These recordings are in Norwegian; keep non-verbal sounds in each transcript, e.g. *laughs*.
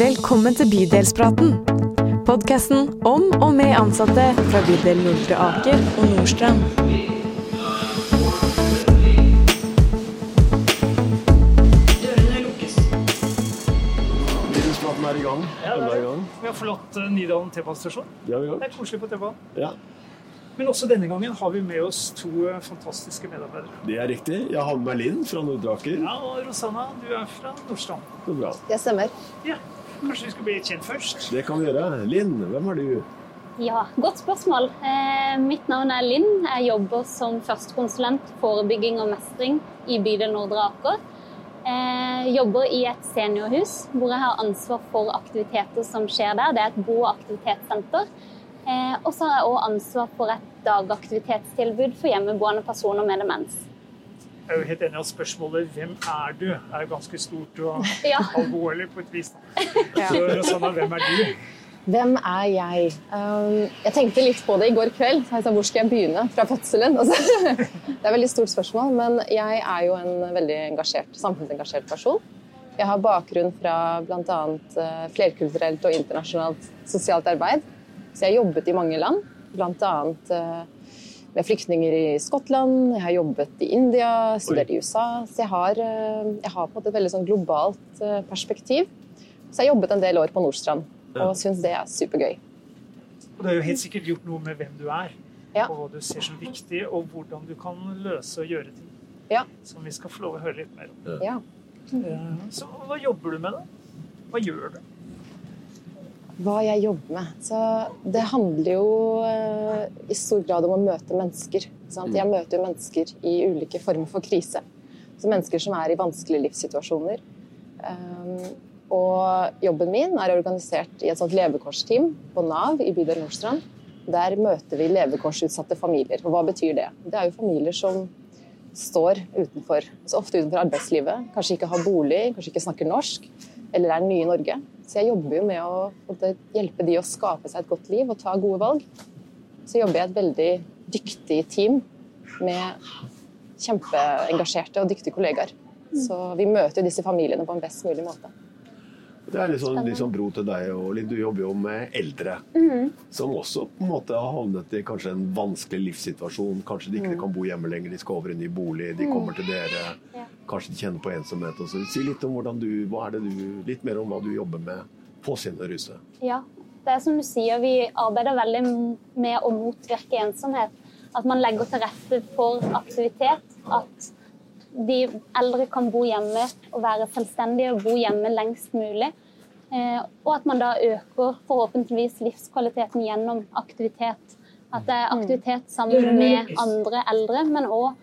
Velkommen til Bydelspraten. Podkasten om og med ansatte fra bydel Nordre Aker og Nordstrand. Bydelspraten er i gang. Ja, det er er i gang. Vi har forlatt eh, Nydalen T-banestasjon. Det har vi Det er koselig på T-banen. Ja, Men også denne gangen har vi med oss to eh, fantastiske medarbeidere. det er riktig. Jeg har med meg Linn fra Nordre Aker. Ja, og Rosanna, du er fra Nordstrand. Så bra. Det stemmer. Ja, Kanskje vi skal bli kjent først? Det kan vi gjøre. Linn, hvem er du? Ja, Godt spørsmål. Eh, mitt navn er Linn. Jeg jobber som førstekonsulent forebygging og mestring i bydel Nordre Aker. Eh, jobber i et seniorhus hvor jeg har ansvar for aktiviteter som skjer der. Det er et bo- og aktivitetssenter. Eh, og så har jeg òg ansvar for et dagaktivitetstilbud for hjemmeboende personer med demens. Jeg er jo helt enig at spørsmålet 'Hvem er du?' er jo ganske stort og *laughs* Ja. alvorlig på et vis. da. *laughs* Så Rosanna, hvem er du? Hvem er jeg? Um, jeg tenkte litt på det i går kveld. Så jeg sa, hvor skal jeg begynne fra fødselen? Altså, *laughs* det er et veldig stort spørsmål, men jeg er jo en veldig engasjert, samfunnsengasjert person. Jeg har bakgrunn fra bl.a. flerkulturelt og internasjonalt sosialt arbeid. Så jeg har jobbet i mange land, bl.a. med flyktninger i Skottland, jeg har jobbet i India, studert i USA. Så jeg har, eh, jeg har på en måte et veldig sånn globalt eh, perspektiv. Så jeg har jobbet en del år på Nordstrand og syns det er supergøy. Og Du har jo helt sikkert gjort noe med hvem du er, Ja. og hva du ser som viktig, og hvordan du kan løse og gjøre ting. Ja. Som vi skal få lov å høre litt mer om. Ja. Eh, Så hva jobber du med, da? Hva gjør du? Hva jeg jobber med. Så det handler jo eh, i stor grad om å møte mennesker. Sant? Jeg møter jo mennesker i ulike former for krise. Så mennesker som er i vanskelige livssituasjoner. Um, og jobben min er organisert i et sånt levekårsteam på Nav i bydel Nordstrand. Der møter vi levekårsutsatte familier. Og hva betyr det? Det er jo familier som står utenfor, så ofte utenfor arbeidslivet. Kanskje ikke har bolig, kanskje ikke snakker norsk, eller er nye i Norge. Så jeg jobber jo med å hjelpe de å skape seg et godt liv og ta gode valg. Så jobber jeg i et veldig dyktig team med kjempeengasjerte og dyktige kollegaer. Så vi møter disse familiene på en best mulig måte. Det er litt sånn, litt sånn bro til deg, og Linn, du jobber jo med eldre. Som også på en måte har havnet i kanskje en vanskelig livssituasjon. Kanskje de ikke kan bo hjemme lenger, de skal over i ny bolig, de kommer til dere. Ja. Kanskje de kjenner på ensomhet. Og så. Si litt om hvordan du, hva er det du, litt mer om hva du jobber med på Sinneruset. Ja, det er som du sier, vi arbeider veldig med å motvirke ensomhet. At man legger til rette for aktivitet. At de eldre kan bo hjemme og være selvstendige og bo hjemme lengst mulig. Eh, og at man da øker forhåpentligvis livskvaliteten gjennom aktivitet. At det er aktivitet sammen med andre eldre, men òg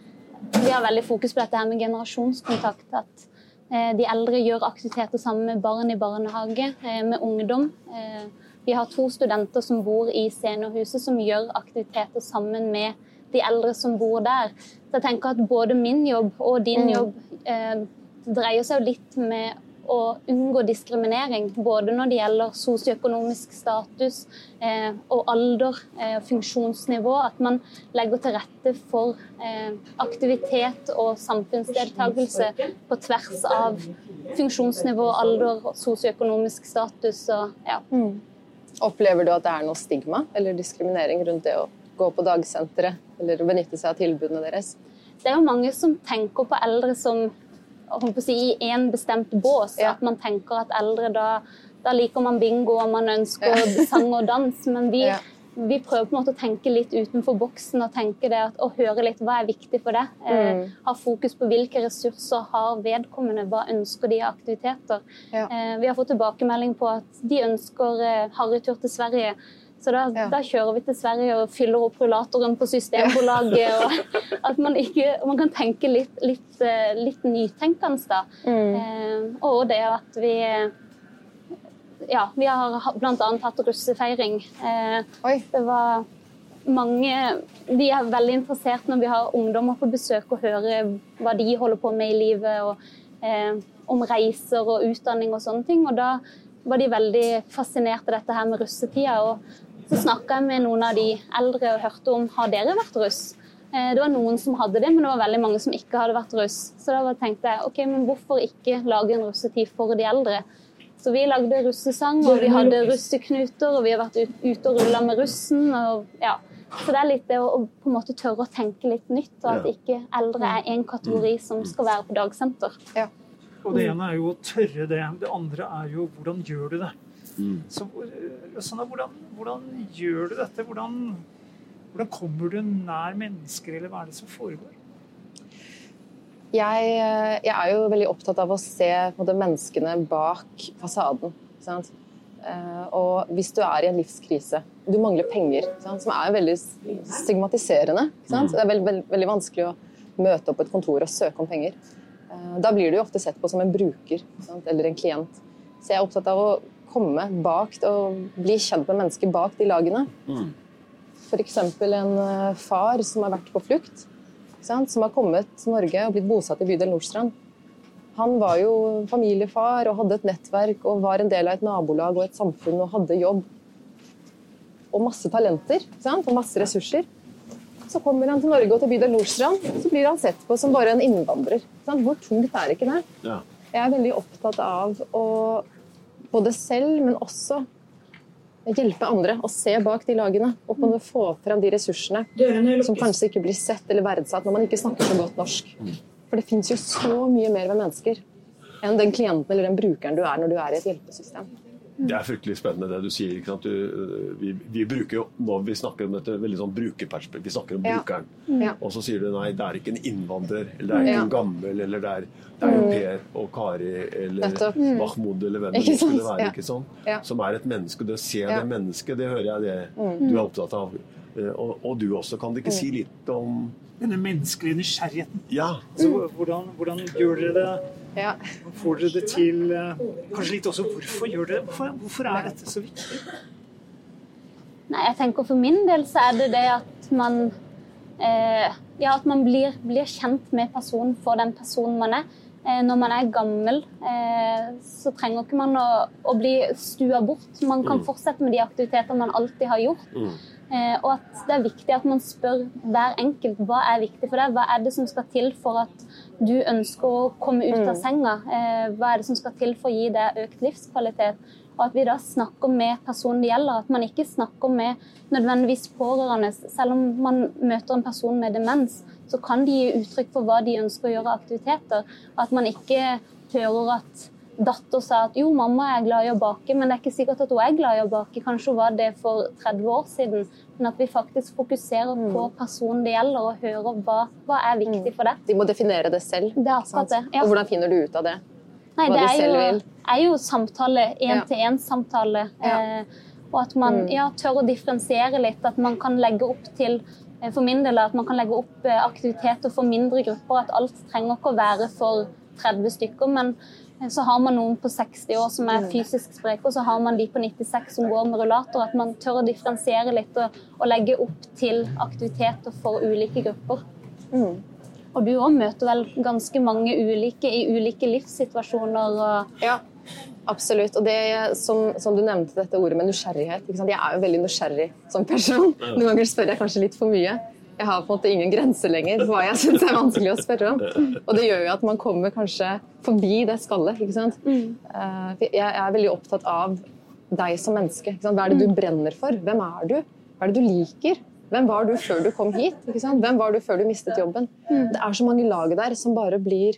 vi har veldig fokus på dette her med generasjonskontakt. At eh, de eldre gjør aktiviteter sammen med barn i barnehage, eh, med ungdom. Eh, vi har to studenter som bor i seniorhuset, som gjør aktiviteter sammen med de eldre som bor der. Så jeg tenker at både min jobb og din jobb eh, dreier seg jo litt med å unngå diskriminering. Både når det gjelder sosioøkonomisk status eh, og alder, eh, funksjonsnivå. At man legger til rette for eh, aktivitet og samfunnsdeltakelse på tvers av funksjonsnivå, alder, sosioøkonomisk status og ja. Opplever du at det er noe stigma eller diskriminering rundt det å gå på dagsenteret eller benytte seg av tilbudene deres? Det er jo mange som tenker på eldre som si, i én bestemt bås. Ja. At man tenker at eldre da, da liker man bingo og man ønsker *laughs* sang og dans. Men vi, Ja. vi prøver på en måte å tenke litt utenfor boksen og tenke det at, og høre litt hva er viktig for deg. Eh, Mm. ha fokus på hvilke ressurser har vedkommende, hva ønsker de av aktiviteter. Ja. Eh, vi har fått tilbakemelding på at de ønsker eh, harrytur til Sverige. Så da, Ja. da kjører vi til Sverige og fyller opp rullatoren på Systembolaget. og *laughs* At man, ikke, man kan tenke litt, litt, eh, litt nytenkende, da. Eh, og det at vi Ja, vi har bl.a. hatt russefeiring. Eh, det var mange Vi er veldig interessert når vi har ungdommer på besøk og hører hva de holder på med i livet, og eh, om reiser og utdanning og sånne ting. Og da var de veldig fascinert av dette her med russetida. Og så snakka jeg med noen av de eldre og hørte om har dere vært russ. Eh, Det var noen som hadde det, men det var veldig mange som ikke hadde vært russ. Så da tenkte jeg ok, men hvorfor ikke lage en russetid for de eldre? Så vi lagde russesang, og vi hadde russeknuter, og vi har vært ute og rulla med russen. Og, ja. Så det er litt det å, å på en måte tørre å tenke litt nytt, og at ikke eldre er én kategori som skal være på dagsenter. Ja. Og det ene er jo å tørre det. Det andre er jo hvordan gjør du det? Mm. Så sånn, hvordan, hvordan gjør du dette? Hvordan, hvordan kommer du nær mennesker, eller hva er det som foregår? Jeg, eh, jeg er jo veldig opptatt av å se måte, menneskene bak fasaden. Sant? Eh, Og hvis du er i en livskrise, du mangler penger, sant? som er veldig stigmatiserende. Sant? Det er veldig, veld, veldig vanskelig å møte opp på et kontor og søke om penger. Eh, Da blir du jo ofte sett på som en bruker sant? eller en klient. Så jeg er opptatt av å komme bak og bli kjent med mennesker bak de lagene. Mm. F.eks. en eh, far som har vært på flukt sant, som har kommet til Norge og blitt bosatt i bydel Nordstrand. Han var jo familiefar og hadde et nettverk og var en del av et nabolag og et samfunn og hadde jobb. Og masse talenter sant, og masse ressurser. Så kommer han til Norge og til bydel Nordstrand, så blir han sett på som bare en innvandrer. sant. Hvor tungt er ikke det? Ja. Jeg er veldig opptatt av å både selv, men også hjelpe andre å se bak de lagene og på få frem de ressursene som kanskje ikke blir sett eller verdsatt når man ikke snakker så godt norsk. For det fins jo så mye mer ved mennesker enn den klienten eller den brukeren du er når du er i et hjelpesystem. Det er fryktelig spennende det du sier. Ikke sant? Du, vi, vi bruker jo, når vi snakker om dette, veldig sånn brukerperspektiv. Vi snakker om Ja. brukeren. Ja. Og så sier du nei, det er ikke en innvandrer, eller det er ikke Ja. en gammel, eller det er, det er jo Per og Kari eller mm. Mahmoud eller hvem det skulle være. Ja. ikke sånn? Som er et menneske. Det å se Ja. det mennesket, det hører jeg det du er opptatt av. Eh, Og, og du også. Kan du ikke si litt om Denne menneskelige nysgjerrigheten. Ja. Så hvordan, hvordan gjør dere det? Ja. Får dere det til? eh, Kanskje litt også hvorfor gjør dere det? Hvorfor, hvorfor er dette så viktig? Nei, jeg tenker For min del så er det det at man eh, Ja, at man blir, blir kjent med personen for den personen man er. Eh, når man er gammel, eh, så trenger ikke man å, å bli stua bort. Man kan fortsette med de aktiviteter man alltid har gjort. Mm. Eh, og at det er viktig at man spør hver enkelt hva er viktig for deg. Hva er det som skal til for at du ønsker å komme ut av senga? Eh, hva er det som skal til for å gi deg økt livskvalitet? Og at vi da snakker med personen det gjelder. At man ikke snakker med nødvendigvis pårørende. Selv om man møter en person med demens, så kan de gi uttrykk for hva de ønsker å gjøre av aktiviteter. At man ikke hører at datter sa at jo, mamma er glad i å bake, men det er ikke sikkert at hun er glad i å bake. Kanskje hun var det for 30 år siden. Men at vi faktisk fokuserer på personen det gjelder, og hører hva, hva er viktig for deg. De må definere det selv. Det er akkurat det. Ja. Og hvordan finner du ut av det? Nei, hva det de er selv jo, vil. er jo samtale, én-til-én-samtale. Ja. Eh, og at man Mm. ja, tør å differensiere litt. At man kan legge opp til eh, for min del at man kan legge opp eh, aktiviteter for mindre grupper. At alt trenger ikke å være for 30 stykker. Men så har man noen på 60 år som er fysisk spreke, og så har man de på 96 som går med rullator. At man tør å differensiere litt og, og legge opp til aktiviteter for ulike grupper. Mm. Og du òg møter vel ganske mange ulike i ulike livssituasjoner. og Ja, absolutt. Og det som, som du nevnte, dette ordet med nysgjerrighet. Ikke sant? Jeg er jo veldig nysgjerrig som person. Noen ganger spør jeg kanskje litt for mye. Jeg har på en måte ingen grenser lenger for hva jeg syns er vanskelig å spørre om. Og det gjør jo at man kommer kanskje forbi det skallet. ikke sant? Eh, Jeg er veldig opptatt av deg som menneske. Hva er det du brenner for? Hvem er du? Hva er det du liker? Hvem var du før du kom hit? Hvem var du før du mistet jobben? Det er så mange lag der som bare blir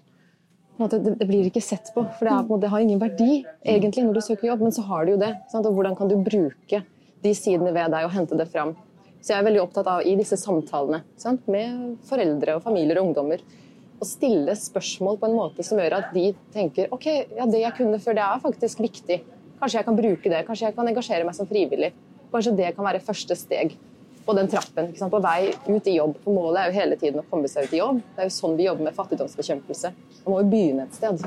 det, det blir ikke sett på, for det, er, måte, det har ingen verdi egentlig når du søker jobb, men så har det jo det. Sant? Og hvordan kan du bruke de sidene ved deg og hente det fram? Så jeg er veldig opptatt av i disse samtalene sant? med foreldre og familier og ungdommer å stille spørsmål på en måte som gjør at de tenker ok, ja, det jeg kunne før, det er faktisk viktig. Kanskje jeg kan bruke det, kanskje jeg kan engasjere meg som frivillig. Kanskje det kan være første steg på den trappen, på vei ut i jobb. For målet er jo hele tiden å komme seg ut i jobb. Det er jo sånn vi jobber med fattigdomsbekjempelse. Man må jo begynne et sted.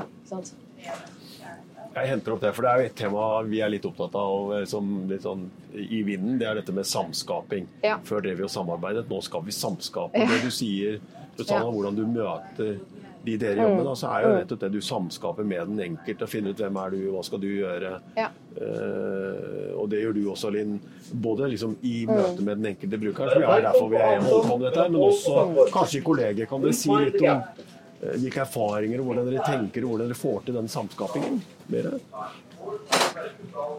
Jeg henter opp det, for det er jo et tema vi er litt opptatt av eh, som litt sånn i vinden. Det er dette med samskaping. Ja. Før drev vi og samarbeidet, nå skal vi samskape. Ja. Det du sier, Susanna, Ja. Mm. hvordan du møter de dere jobber med, så er jo nettopp det du samskaper med den enkelte. Finne ut hvem er du, hva skal du gjøre. Ja. Uh, og det gjør du også, Linn. Både liksom i møte med den enkelte bruker, som er derfor vi er på med dette, men også kanskje kolleger. Kan dere si litt om hvilke erfaringer og hvordan dere tenker og hvordan dere får til den samskapingen? Dere?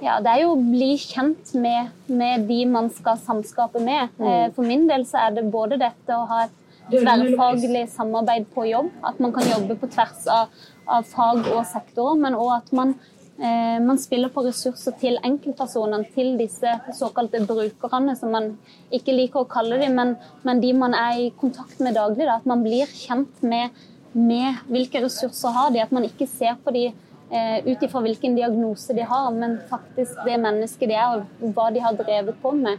Ja, det er jo å bli kjent med, med de man skal samskape med. Eh, For min del så er det både dette å ha et tverrfaglig samarbeid på jobb, at man kan jobbe på tvers av, av fag og sektorer, men òg at man, eh, man spiller på ressurser til enkeltpersonene, til disse såkalte brukerne, som man ikke liker å kalle dem, men, men de man er i kontakt med daglig. Da, at man blir kjent med, med hvilke ressurser har de, at man ikke ser på de eh, ut ifra hvilken diagnose de har, men faktisk det mennesket de er, og hva de har drevet på med.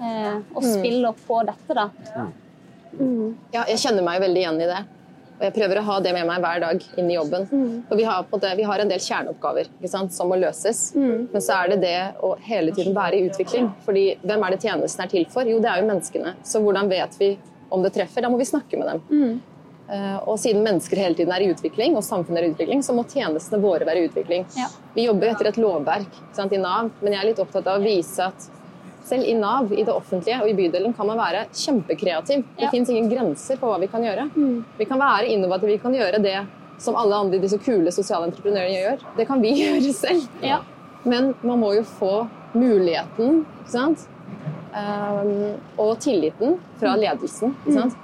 Eh, og spiller på dette, da. Ja, jeg kjenner meg veldig igjen i det. Og jeg prøver å ha det med meg hver dag inn i jobben. For vi har, på en vi har en del kjerneoppgaver ikke sant, som må løses. Men så er det det å hele tiden være i utvikling. Fordi hvem er det tjenesten er til for? Jo, det er jo menneskene. Så hvordan vet vi om det treffer? Da må vi snakke med dem. Eh, og siden mennesker hele tiden er i utvikling, og samfunnet er i utvikling, så må tjenestene våre være i utvikling. Ja. Vi jobber etter et lovverk sant, i Nav, men jeg er litt opptatt av å vise at selv i Nav, i det offentlige og i bydelen kan man være kjempekreativ. Det Ja. fins ingen grenser på hva vi kan gjøre. Vi kan være innovative, vi kan gjøre det som alle andre disse kule sosiale entreprenørene gjør. Det kan vi *laughs* gjøre selv. Ja. Men man må jo få muligheten ikke sant? Um, og tilliten fra ledelsen. Ikke sant?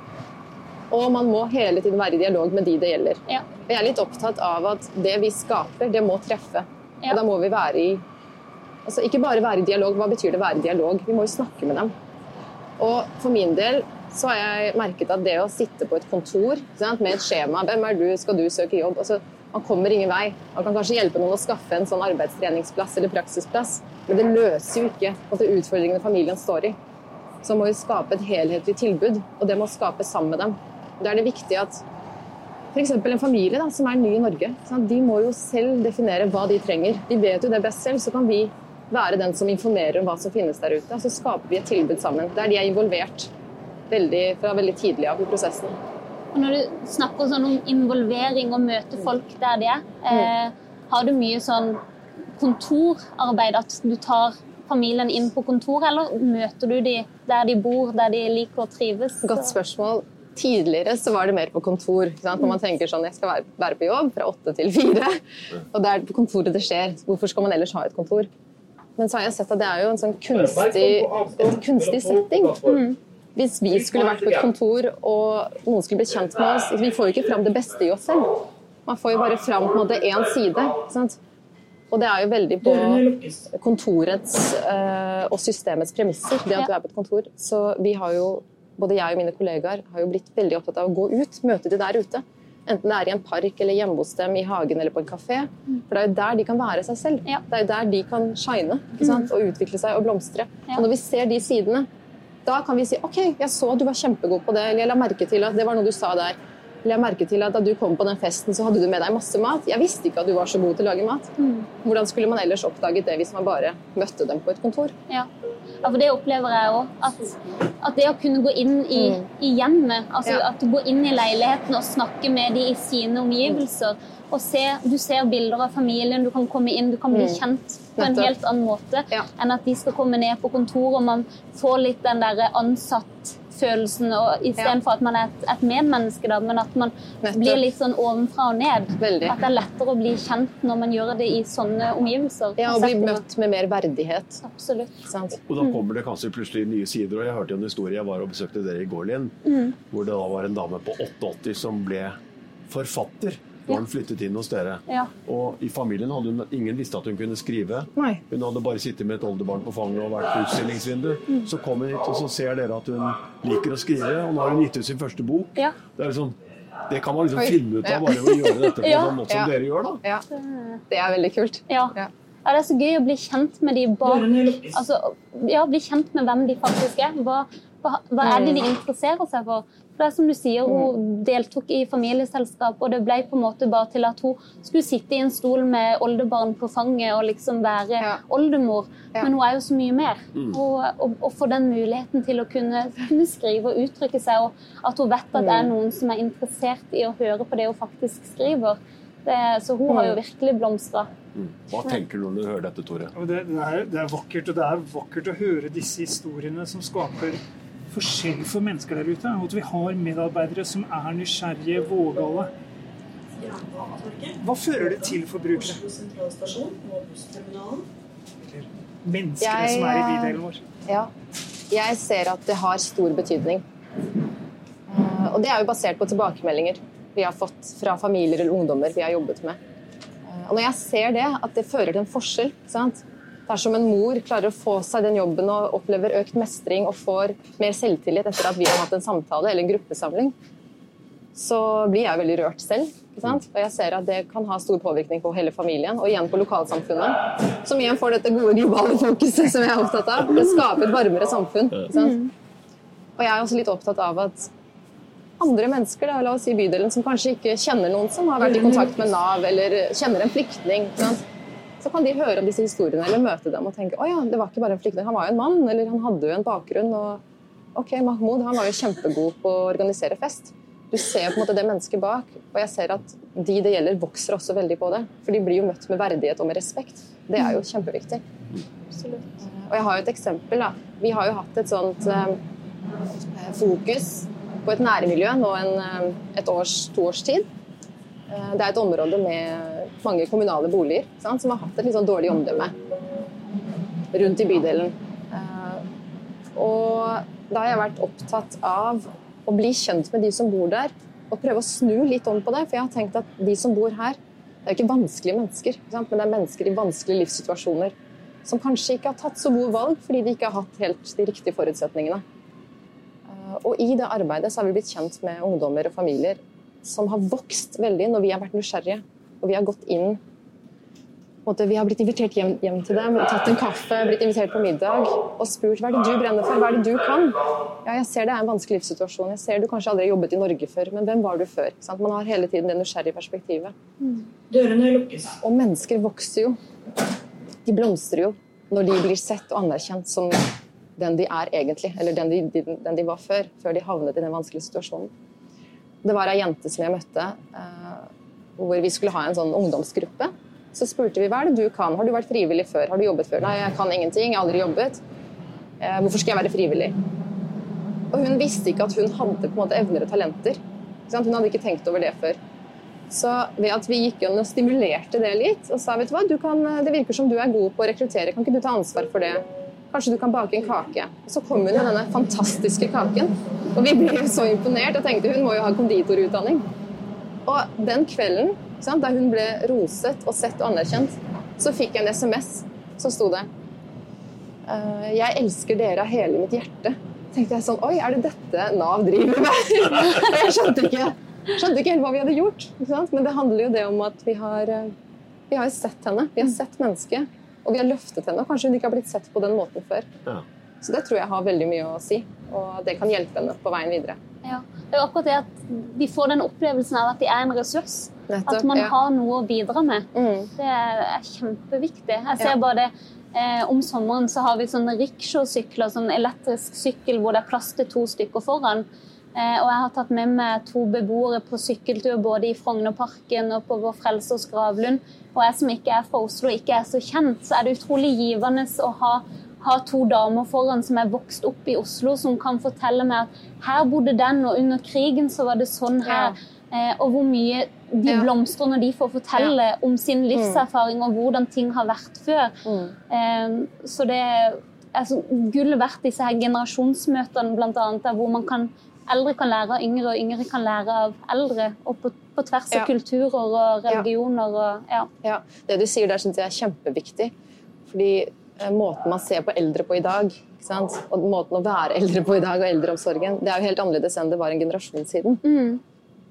Og man må hele tiden være i dialog med de det gjelder. Ja. Jeg er litt opptatt av at det vi skaper, det må treffe. Ja. Og da må vi være i altså Ikke bare være i dialog. Hva betyr det å være i dialog? Vi må jo snakke med dem. Og for min del så har jeg merket at det å sitte på et kontor sant, med et skjema Hvem er du? Skal du søke jobb? Altså, man kommer ingen vei. Man kan kanskje hjelpe noen å skaffe en sånn arbeidstreningsplass eller praksisplass, men det løser jo ikke altså, utfordringene familien står i. Så må vi skape et helhetlig tilbud, og det må skapes sammen med dem. Da er det viktig at f.eks. en familie da, som er ny i Norge, sånn, de må jo selv definere hva de trenger. De vet jo det best selv, så kan vi være den som informerer om hva som finnes der ute. Så skaper vi et tilbud sammen, der de er involvert veldig, fra veldig tidlig av i prosessen. Og når du snakker sånn om involvering og møte folk der de er, eh, har du mye sånn kontorarbeid, at du tar familien inn på kontoret, eller møter du de der de bor, der de liker å trives? Godt spørsmål. Tidligere så var det mer på kontor. Ikke sant? Når man tenker sånn, jeg skal være, være på jobb fra åtte til fire, og det er på kontoret det skjer. Hvorfor skal man ellers ha et kontor? Men så har jeg sett at det er jo en sånn kunstig, en kunstig setting. Hvis vi skulle vært på et kontor og noen skulle blitt kjent med oss Vi får jo ikke fram det beste i oss selv. Man får jo bare fram på en måte én side. Sant? Og det er jo veldig på kontorets eh, og systemets premisser, det at du er på et kontor. Så vi har jo, både jeg og mine kollegaer, har jo blitt veldig opptatt av å gå ut, møte de der ute. Enten det er i en park eller hjemme hos dem, i hagen eller på en kafé. For det er jo der de kan være seg selv. Ja. Det er jo der de kan shine sant? og utvikle seg og blomstre. Ja. Og når vi ser de sidene, da kan vi si OK, jeg så at du var kjempegod på det, eller jeg la merke til at det var noe du sa der. Eller jeg merke til at Da du kom på den festen, så hadde du med deg masse mat. Jeg visste ikke at du var så god til å lage mat. Hvordan skulle man ellers oppdaget det hvis man bare møtte dem på et kontor? Ja. Ja, for det opplever jeg òg. At, at det å kunne gå inn i, i hjemmet, altså Ja. at du går inn i leiligheten og snakker med de i sine omgivelser, og se, du ser bilder av familien, du kan komme inn, du kan bli kjent på en helt annen måte Ja. enn at de skal komme ned på kontoret og man får litt den der ansatt-følelsen, og istedenfor at man er et, et medmenneske, da, men at man Nettopp. blir litt sånn ovenfra og ned. Veldig. At det er lettere å bli kjent når man gjør det i sånne omgivelser. Ja, og bli møtt med mer verdighet. Absolutt. Sant? Og da kommer det kanskje plutselig nye sider. og Jeg hørte en historie, jeg var og besøkte dere i går, Linn, hvor det da var en dame på 88 som ble forfatter da hun flyttet inn hos dere. Ja. Og i familien hadde hun ingen visste at hun kunne skrive. Nei. Hun hadde bare sittet med et oldebarn på fanget og vært på utstillingsvindu. Så kommer hun hit, og så ser dere at hun liker å skrive, og nå har hun gitt ut sin første bok. Ja. Det er liksom det kan man liksom Oi. finne ut av bare ved å gjøre dette på Ja. sånn måte som Ja. dere gjør. da. Ja. Det er veldig kult. Ja. Ja. Ja, det er så gøy å bli kjent med de bak altså, Ja, bli kjent med hvem de faktisk er. Hva, hva, hva er det de interesserer seg for? For det er som du sier, Hun deltok i familieselskap, og det ble på en måte bare til at hun skulle sitte i en stol med oldebarn på fanget og liksom være Ja. oldemor. Ja. Men hun er jo så mye mer. Og, og, og få den muligheten til å kunne, kunne skrive og uttrykke seg, og at hun vet at det er noen som er interessert i å høre på det hun faktisk skriver. Det, så hun har jo virkelig blomstra. Hva tenker du når du hører dette, Tore? Det, det, er, det er vakkert, og det er vakkert å høre disse historiene som skaper forskjell for mennesker der ute. Og at vi har medarbeidere som er nysgjerrige, vågale. Hva fører det til for brukere? Menneskene som er i eh, bydelen vår? Ja. Jeg ser at det har stor betydning. Eh, Og det er jo basert på tilbakemeldinger vi har fått fra familier eller ungdommer vi har jobbet med. Eh, Og når jeg ser det, at det fører til en forskjell sant? Dersom en mor klarer å få seg den jobben og opplever økt mestring og får mer selvtillit etter at vi har hatt en samtale eller en gruppesamling, så blir jeg veldig rørt selv. Sant? Og jeg ser at det kan ha stor påvirkning på hele familien, og igjen på lokalsamfunnet. Som igjen får dette gode globale fokuset som jeg er opptatt av. Det skaper et varmere samfunn. Sant? Og jeg er også litt opptatt av at andre mennesker, da, la oss si bydelen, som kanskje ikke kjenner noen som har vært i kontakt med Nav, eller kjenner en flyktning, ikke sant? Så kan de høre om disse historiene eller møte dem og tenke å ja, det var ikke bare en flyktning, han var jo en mann, eller han hadde jo en bakgrunn. og ok, Mahmoud han var jo kjempegod på å organisere fest. Du ser på en måte det mennesket bak, og jeg ser at de det gjelder, vokser også veldig på det. For de blir jo møtt med verdighet og med respekt. Det er jo kjempeviktig. Absolutt. Og jeg har jo et eksempel. da. Vi har jo hatt et sånt eh, fokus på et nærmiljø nå en, eh, et års, to års tid. Eh, det er et område med mange kommunale boliger sant, som har hatt et litt sånn dårlig omdømme rundt i bydelen. Eh, Og da har jeg vært opptatt av å bli kjent med de som bor der, og prøve å snu litt om på det. For jeg har tenkt at de som bor her, det er jo ikke vanskelige mennesker, sant? men det er mennesker i vanskelige livssituasjoner som kanskje ikke har tatt så gode valg fordi de ikke har hatt helt de riktige forutsetningene. Eh, Og i det arbeidet så har vi blitt kjent med ungdommer og familier som har vokst veldig når vi har vært nysgjerrige. Og vi har gått inn Vi har blitt invitert hjem, hjem til dem, tatt en kaffe, blitt invitert på middag og spurt hva er det du brenner for, hva er det du kan? Ja, jeg ser det er en vanskelig livssituasjon, jeg ser du kanskje aldri har jobbet i Norge før, men hvem var du før? Sant? Man har hele tiden det nysgjerrige perspektivet. Dørene lukkes. Og mennesker vokser jo. De blomstrer jo når de blir sett og anerkjent som den de er egentlig, eller den de, de, den de var før, før de havnet i den vanskelige situasjonen. Det var ei jente som jeg møtte, eh, hvor vi skulle ha en sånn ungdomsgruppe. Så spurte vi hva er det du kan, har du vært frivillig før, har du jobbet før? Nei, jeg kan ingenting, jeg har aldri jobbet. Eh, hvorfor skal jeg være frivillig? Og hun visste ikke at hun hadde på en måte evner og talenter. Hun hadde ikke tenkt over det før. Så ved at vi gikk inn og stimulerte det litt, og sa vet du hva, du kan, det virker som du er god på å rekruttere, kan ikke du ta ansvar for det? Kanskje du kan bake en kake? Så kom hun med denne fantastiske kaken. Og vi ble så imponert og tenkte hun må jo ha konditorutdanning. Og den kvelden, sant, da hun ble roset og sett og anerkjent, så fikk jeg en SMS. Så sto det «Eh, Jeg elsker dere av hele mitt hjerte. tenkte jeg sånn Oi, er det dette Nav driver med? *laughs* Jeg skjønte ikke, skjønte ikke helt hva vi hadde gjort. Men det handler jo det om at vi har, eh, vi har sett henne. Vi har sett mennesket. Og vi har løftet henne. Kanskje hun ikke har blitt sett på den måten før. Ja. Så det tror jeg har veldig mye å si. Og det kan hjelpe henne på veien videre. Ja. Det er akkurat det at de får den opplevelsen av at de er en ressurs. Nettopp, At man ja. har noe å bidra med. Mm. Det er kjempeviktig. Jeg ser Ja. bare det eh, Om sommeren så har vi sånne rickshaw-sykler, sånn elektrisk sykkel hvor det er plass til to stykker foran. Eh, og jeg har tatt med meg to beboere på sykkeltur både i Frognerparken og på Vår Frelsers gravlund. Og jeg som ikke er fra Oslo ikke er så kjent, så er det utrolig givende å ha, ha to damer foran som er vokst opp i Oslo, som kan fortelle meg at her bodde den, og under krigen så var det sånn her. Eh, og hvor mye de Ja. blomstrer når de får fortelle om sin livserfaring og hvordan ting har vært før. Eh, så det er altså, gull verdt disse her generasjonsmøtene, blant annet, der hvor man kan Eldre kan lære av yngre, og yngre kan lære av eldre. Og på, på tvers av Ja. kulturer og religioner. Og, ja. Ja, Det du sier der, syns jeg er kjempeviktig. Fordi måten man ser på eldre på i dag, ikke sant? og måten å være eldre på i dag, og eldreomsorgen, det er jo helt annerledes enn det var en generasjon siden. Mm.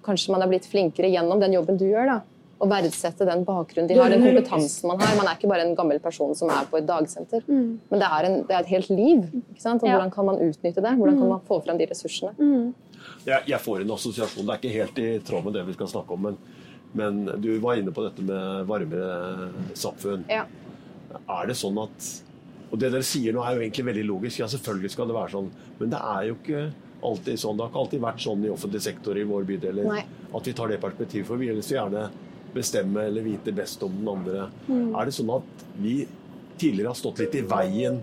Kanskje man er blitt flinkere gjennom den jobben du gjør, da. Å verdsette den bakgrunnen de har, den kompetansen man har. Man er ikke bare en gammel person som er på et dagsenter. Men det er, en, det er et helt liv. ikke sant? Og Ja. hvordan kan man utnytte det? Hvordan kan man få frem de ressursene? Jeg, jeg får en assosiasjon. Det er ikke helt i tråd med det vi skal snakke om, men, men du var inne på dette med varmere samfunn. Ja. Er det sånn at Og det dere sier nå er jo egentlig veldig logisk. Ja, selvfølgelig skal det være sånn. Men det er jo ikke alltid sånn. Det har ikke alltid vært sånn i offentlig sektor i våre bydeler Nei. at vi tar det perspektivet. For vi vil så gjerne bestemme eller vite best om den andre. Er det sånn at vi tidligere har stått litt i veien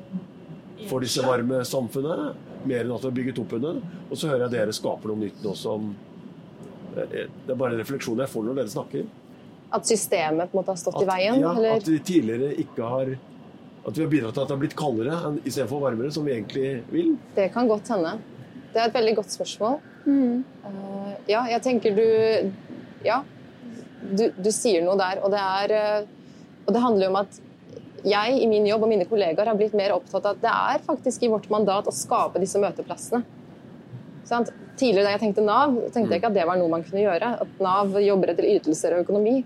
for disse varme samfunnene? Mer enn at vi har bygget opp under? Og så hører jeg dere skaper noe nytt nå som Det er bare en refleksjon jeg får når dere snakker. At systemet på en måte har stått i veien? ja, eller? at vi tidligere ikke har At vi har bidratt til at det har blitt kaldere istedenfor varmere, som vi egentlig vil? Det kan godt hende. Det er et veldig godt spørsmål. Eh, ja, jeg tenker du Ja, du, du sier noe der. Og det er eh, Og det handler jo om at jeg i min jobb og mine kollegaer har blitt mer opptatt av at det er faktisk i vårt mandat å skape disse møteplassene. Sant? Tidligere da jeg tenkte Nav, tenkte jeg ikke at det var noe man kunne gjøre. At Nav jobber etter ytelser og økonomi.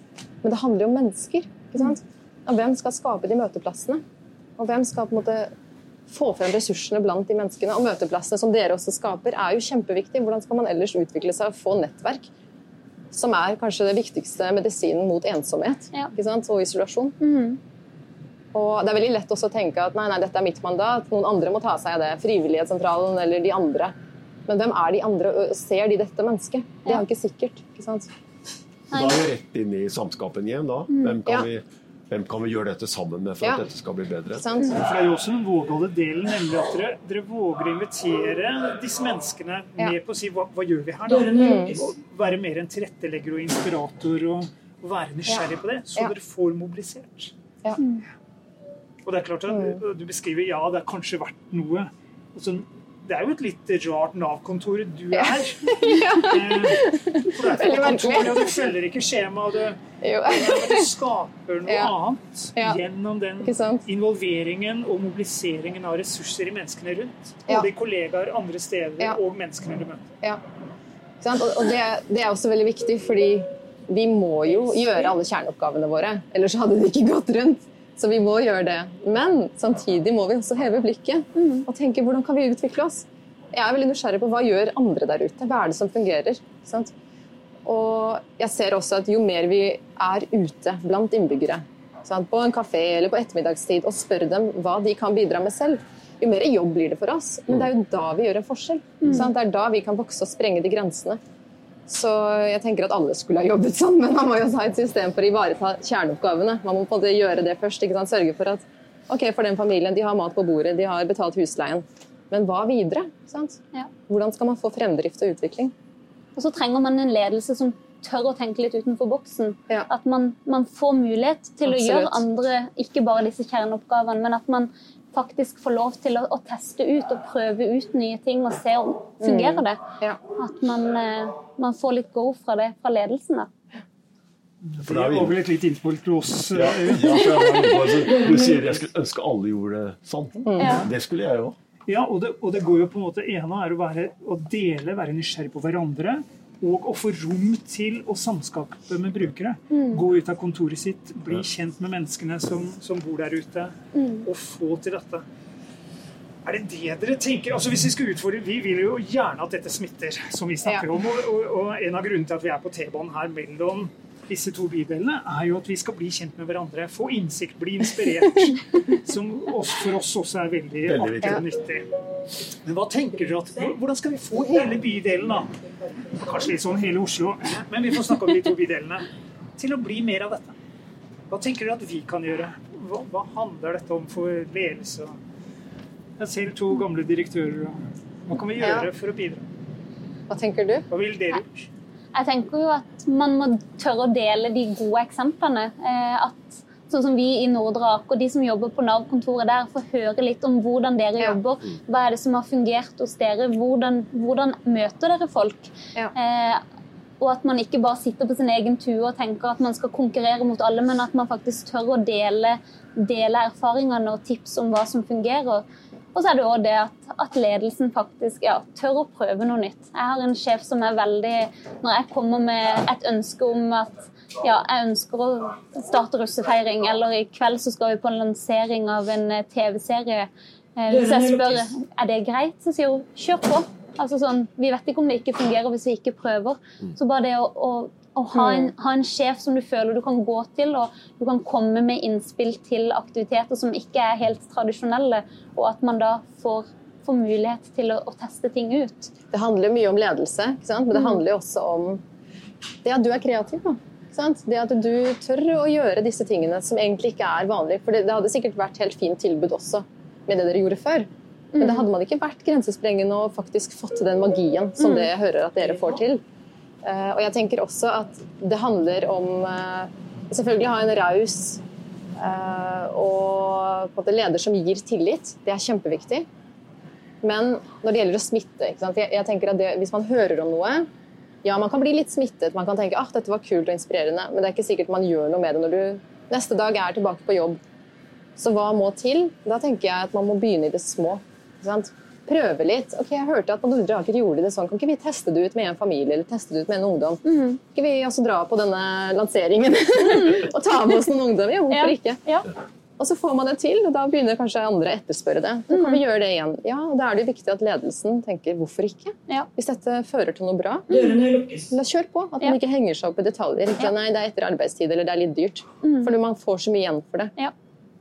Men det handler jo om mennesker. ikke sant? Og hvem skal skape de møteplassene? Og hvem skal på en måte få frem ressursene blant de menneskene? Og møteplassene som dere også skaper, er jo kjempeviktig. Hvordan skal man ellers utvikle seg og få nettverk? Som er kanskje det viktigste medisinen mot ensomhet Ja. og isolasjon. Og det er veldig lett også å tenke at nei, nei, dette er mitt mandat, noen andre må ta seg av det. Frivillighetssentralen eller de andre. Men hvem er de andre? og Ser de dette mennesket? Det er ikke sikkert. ikke sant? Da er vi rett inn i samskapen igjen. da. Hvem kan, Ja. vi, hvem kan vi gjøre dette sammen med for Ja. at dette skal bli bedre? Sant? For det jo også den vågale delen, nemlig at dere, dere våger å invitere disse menneskene Ja. med på å si hva, hva gjør vi her, da? Være mer en tilrettelegger og inspirator og, og være nysgjerrig på det, så Ja. dere får mobilisert. Ja. Og det er klart at du beskriver ja, det har kanskje vært noe. Altså, det er jo et litt rart Nav-kontor du er. Ja. *laughs* For det er et kontor, og du følger ikke skjemaet, og du, Jo. du skaper noe Ja. annet Ja. gjennom den involveringen og mobiliseringen av ressurser i menneskene rundt. Både i kollegaer andre steder og menneskene du møter. Ja. Ikke sant? Og, og det, det er også veldig viktig, fordi vi må jo gjøre alle kjerneoppgavene våre. Ellers hadde det ikke gått rundt. Så vi må gjøre det. Men samtidig må vi også heve blikket og tenke hvordan kan vi utvikle oss. Jeg er veldig nysgjerrig på hva gjør andre der ute. Hva er det som fungerer? Sant? Og jeg ser også at jo mer vi er ute blant innbyggere, sant? på en kafé eller på ettermiddagstid, og spør dem hva de kan bidra med selv, jo mer jobb blir det for oss. Men det er jo da vi gjør en forskjell. Sant? Det er da vi kan vokse og sprenge de grensene. Så jeg tenker at alle skulle ha jobbet sånn, men man må jo ha et system for å ivareta kjerneoppgavene. Man må på en måte gjøre det først. Ikke sant? Sørge for at ok, for den familien, de har mat på bordet, de har betalt husleien. Men hva videre? Sant? Ja. Hvordan skal man få fremdrift og utvikling? Og så trenger man en ledelse som tør å tenke litt utenfor boksen. Ja. At man, man får mulighet til å gjøre andre, ikke bare disse kjerneoppgavene, men at man faktisk få lov til å, å teste ut og prøve ut nye ting og se om fungerer det. Ja. At man, eh, man får litt go fra det fra ledelsen. da. For da er vi over et litt innspill til oss. Ja, eh, ja, altså, du sier jeg skulle ønske alle gjorde det sånn. Ja. Det skulle jeg òg. Ja, og det, og det går jo på en måte ene er å, være, å dele, være nysgjerrig på hverandre. Og å få rom til å samskape med brukere. Gå ut av kontoret sitt, bli kjent med menneskene som, som bor der ute. Og få til dette. Er det det dere tenker? Altså hvis Vi skal utfordre, vi vil jo gjerne at dette smitter, som vi snakker Ja. om. Og, og, og en av grunnene til at vi er på T-banen her mellom disse to bydelene, er jo at vi skal bli kjent med hverandre. Få innsikt, bli inspirert. *laughs* Som for oss også er veldig, Veldig artig og nyttig. Men hva tenker dere at, Hvordan skal vi få hele bydelen, da? Kanskje litt sånn hele Oslo, men vi får snakke om de to bydelene. Til å bli mer av dette. Hva tenker dere at vi kan gjøre? Hva, hva handler dette om for ledelse? Jeg ser to gamle direktører. Hva kan vi gjøre Ja. for å bidra? Hva tenker du? Hva vil dere gjøre? Jeg tenker jo at man må tørre å dele de gode eksemplene. Eh, at sånn som vi i Nordre Aker, de som jobber på Nav-kontoret der, får høre litt om hvordan dere Ja. jobber. Hva er det som har fungert hos dere? Hvordan, hvordan møter dere folk? Ja. Eh, og at man ikke bare sitter på sin egen tue og tenker at man skal konkurrere mot alle, men at man faktisk tør å dele, dele erfaringene og tips om hva som fungerer. Og så er det òg det at, at ledelsen faktisk ja, tør å prøve noe nytt. Jeg har en sjef som er veldig Når jeg kommer med et ønske om at ja, jeg ønsker å starte russefeiring, eller i kveld så skal vi på en lansering av en eh, TV-serie. Eh, Hvis jeg spør er det greit, så sier hun kjør på. Altså sånn, Vi vet ikke om det ikke fungerer hvis vi ikke prøver. Så bare det å, å, å ha, en, ha en sjef som du føler du kan gå til, og du kan komme med innspill til aktiviteter som ikke er helt tradisjonelle, og at man da får, får mulighet til å, å teste ting ut. Det handler mye om ledelse, men det handler jo også om det at du er kreativ. Da. sant? Det at du tør å gjøre disse tingene som egentlig ikke er vanlig. For det, det hadde sikkert vært helt fint tilbud også med det dere gjorde før. Men det hadde man ikke vært grensesprengende og faktisk fått den magien som det jeg hører at dere får til. Eh, og jeg tenker også at det handler om eh, selvfølgelig ha en raus Eh, og på en måte leder som gir tillit, det er kjempeviktig. Men når det gjelder å smitte ikke sant? Jeg, jeg tenker at det, Hvis man hører om noe Ja, man kan bli litt smittet. Man kan tenke at ah, dette var kult og inspirerende, men det er ikke sikkert man gjør noe med det når du neste dag er tilbake på jobb. Så hva må til? Da tenker jeg at man må begynne i det små. Prøve litt. Ok, Jeg hørte at på Nordre Aker gjorde det sånn. Kan ikke vi teste det ut med en familie eller teste det ut med en ungdom? Kan ikke vi også dra på denne lanseringen *laughs* og ta med oss noen ungdom? Ja, hvorfor ikke? Ja. Og så får man det til, og da begynner kanskje andre å etterspørre det. Så kan vi gjøre det igjen. Ja, og Da er det viktig at ledelsen tenker hvorfor ikke? Ja. Hvis dette fører til noe bra, Mm. la kjør på. At man Ja. ikke henger seg opp i detaljer. Ikke, nei, det er etter arbeidstid, eller det er litt dyrt. For man får så mye igjen for det Ja.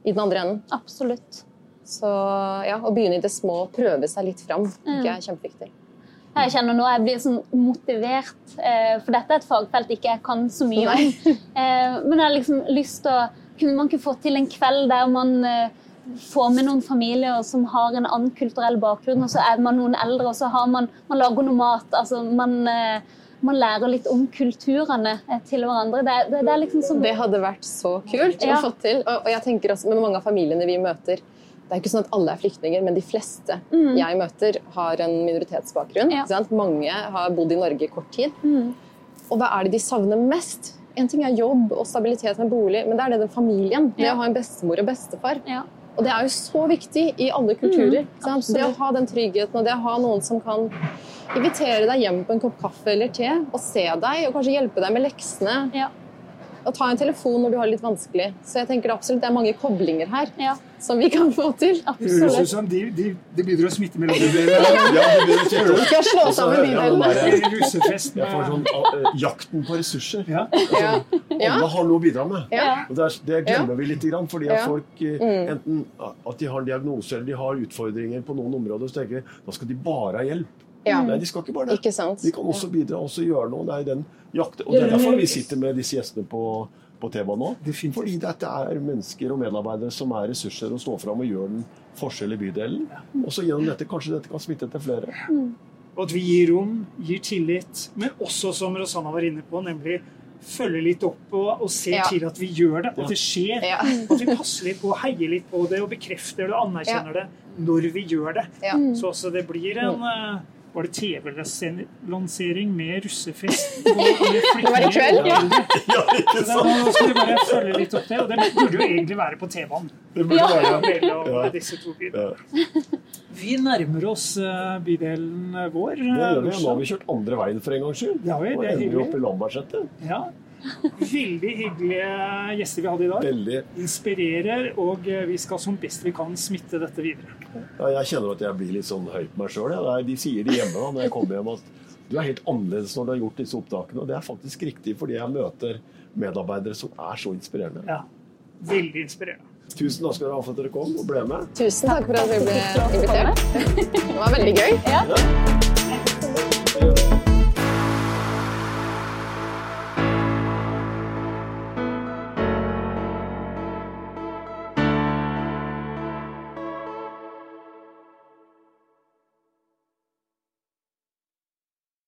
i den andre enden. Absolutt. Så ja, å begynne i det små, prøve seg litt fram, tenker er kjempeviktig. Jeg kjenner nå jeg blir sånn motivert, eh, for dette er et fagfelt ikke jeg kan så mye om. *laughs* Eh, Men jeg har liksom lyst til å Kunne man ikke få til en kveld der man eh, får med noen familier som har en annen kulturell bakgrunn, og så er man noen eldre, og så har man, man lager noe mat. altså man, man lærer litt om kulturene til hverandre. Det, det, det liksom sånn Det hadde vært så kult Ja. å få til. Og, og jeg tenker også med mange av familiene vi møter det er ikke sånn at alle er flyktninger, men de fleste jeg møter, har en minoritetsbakgrunn. Mm. Ja. Mange har bodd i Norge i kort tid. Mm. Og hva er det de savner mest? En ting er jobb og stabilitet med bolig, men det er det den familien. Det Ja. å ha en bestemor og bestefar. ja. Og det er jo så viktig i alle kulturer. Mm, det å ha den tryggheten og det å ha noen som kan invitere deg hjem på en kopp kaffe eller te og se deg og kanskje hjelpe deg med leksene. Ja. Og ta en telefon når du har det litt vanskelig. Så jeg tenker absolutt det er mange koblinger her Ja, som vi kan få til. Det høres ut som de, de, de begynner å smitte mellom *laughs* de Ja, det begynner å slå sammen Ja, den russefest Jeg får sånn uh, jakten på ressurser. ja. Altså, Ja. Alle har noe å bidra med. Ja. Og det, er, det glemmer vi litt, grann, fordi at. Mm. folk eh, enten at de har en diagnose eller de har utfordringer på noen områder, så tenker de da skal de bare ha hjelp. Ja. Nei, de skal ikke bare det. Ikke sant? De kan også bidra også gjøre noe. Det er den jakte, og det er derfor vi sitter med disse gjestene på, på TV nå. Definitivt. Fordi dette er mennesker og medarbeidere som er ressurser og står fram og gjør den forskjell i bydelen. Og så gjennom dette kanskje dette kan smitte til flere. Og at vi gir rom, gir tillit, men også, som Rosanna var inne på, nemlig følge litt opp og, og se Ja. til at vi gjør det, at det skjer. Ja. At vi passer litt på, heier litt på det og bekrefter det og anerkjenner det når vi gjør det. Ja. Så også det blir en eh, Var det TV-lansering med russefest? *laughs* Det var i kveld. ja. Ja, ikke sant? Nå skal vi bare følge litt opp det, og det burde jo egentlig være på TV-en. Det burde være Mellom Ja. disse to byene. Ja. Vi nærmer oss eh, bydelen vår. Det gjør vi. eh, Nå har vi kjørt andre veien for en gangs skyld. Ja vi, Og det er ender jo opp i Lambertseter. Ja. Veldig hyggelige gjester vi hadde i dag. Veldig. Inspirerer, og eh, vi skal som best vi kan smitte dette videre. Ja, jeg kjenner at jeg blir litt sånn høy på meg sjøl. De sier det hjemme da, når jeg kommer hjem at du er helt annerledes når du har gjort disse opptakene. Og det er faktisk riktig, fordi jeg møter medarbeidere som er så inspirerende. Ja. Veldig inspirerende. Tusen takk skal dere ha for at dere kom og ble med. Tusen takk for at vi ble invitert. Det var veldig gøy. Ja.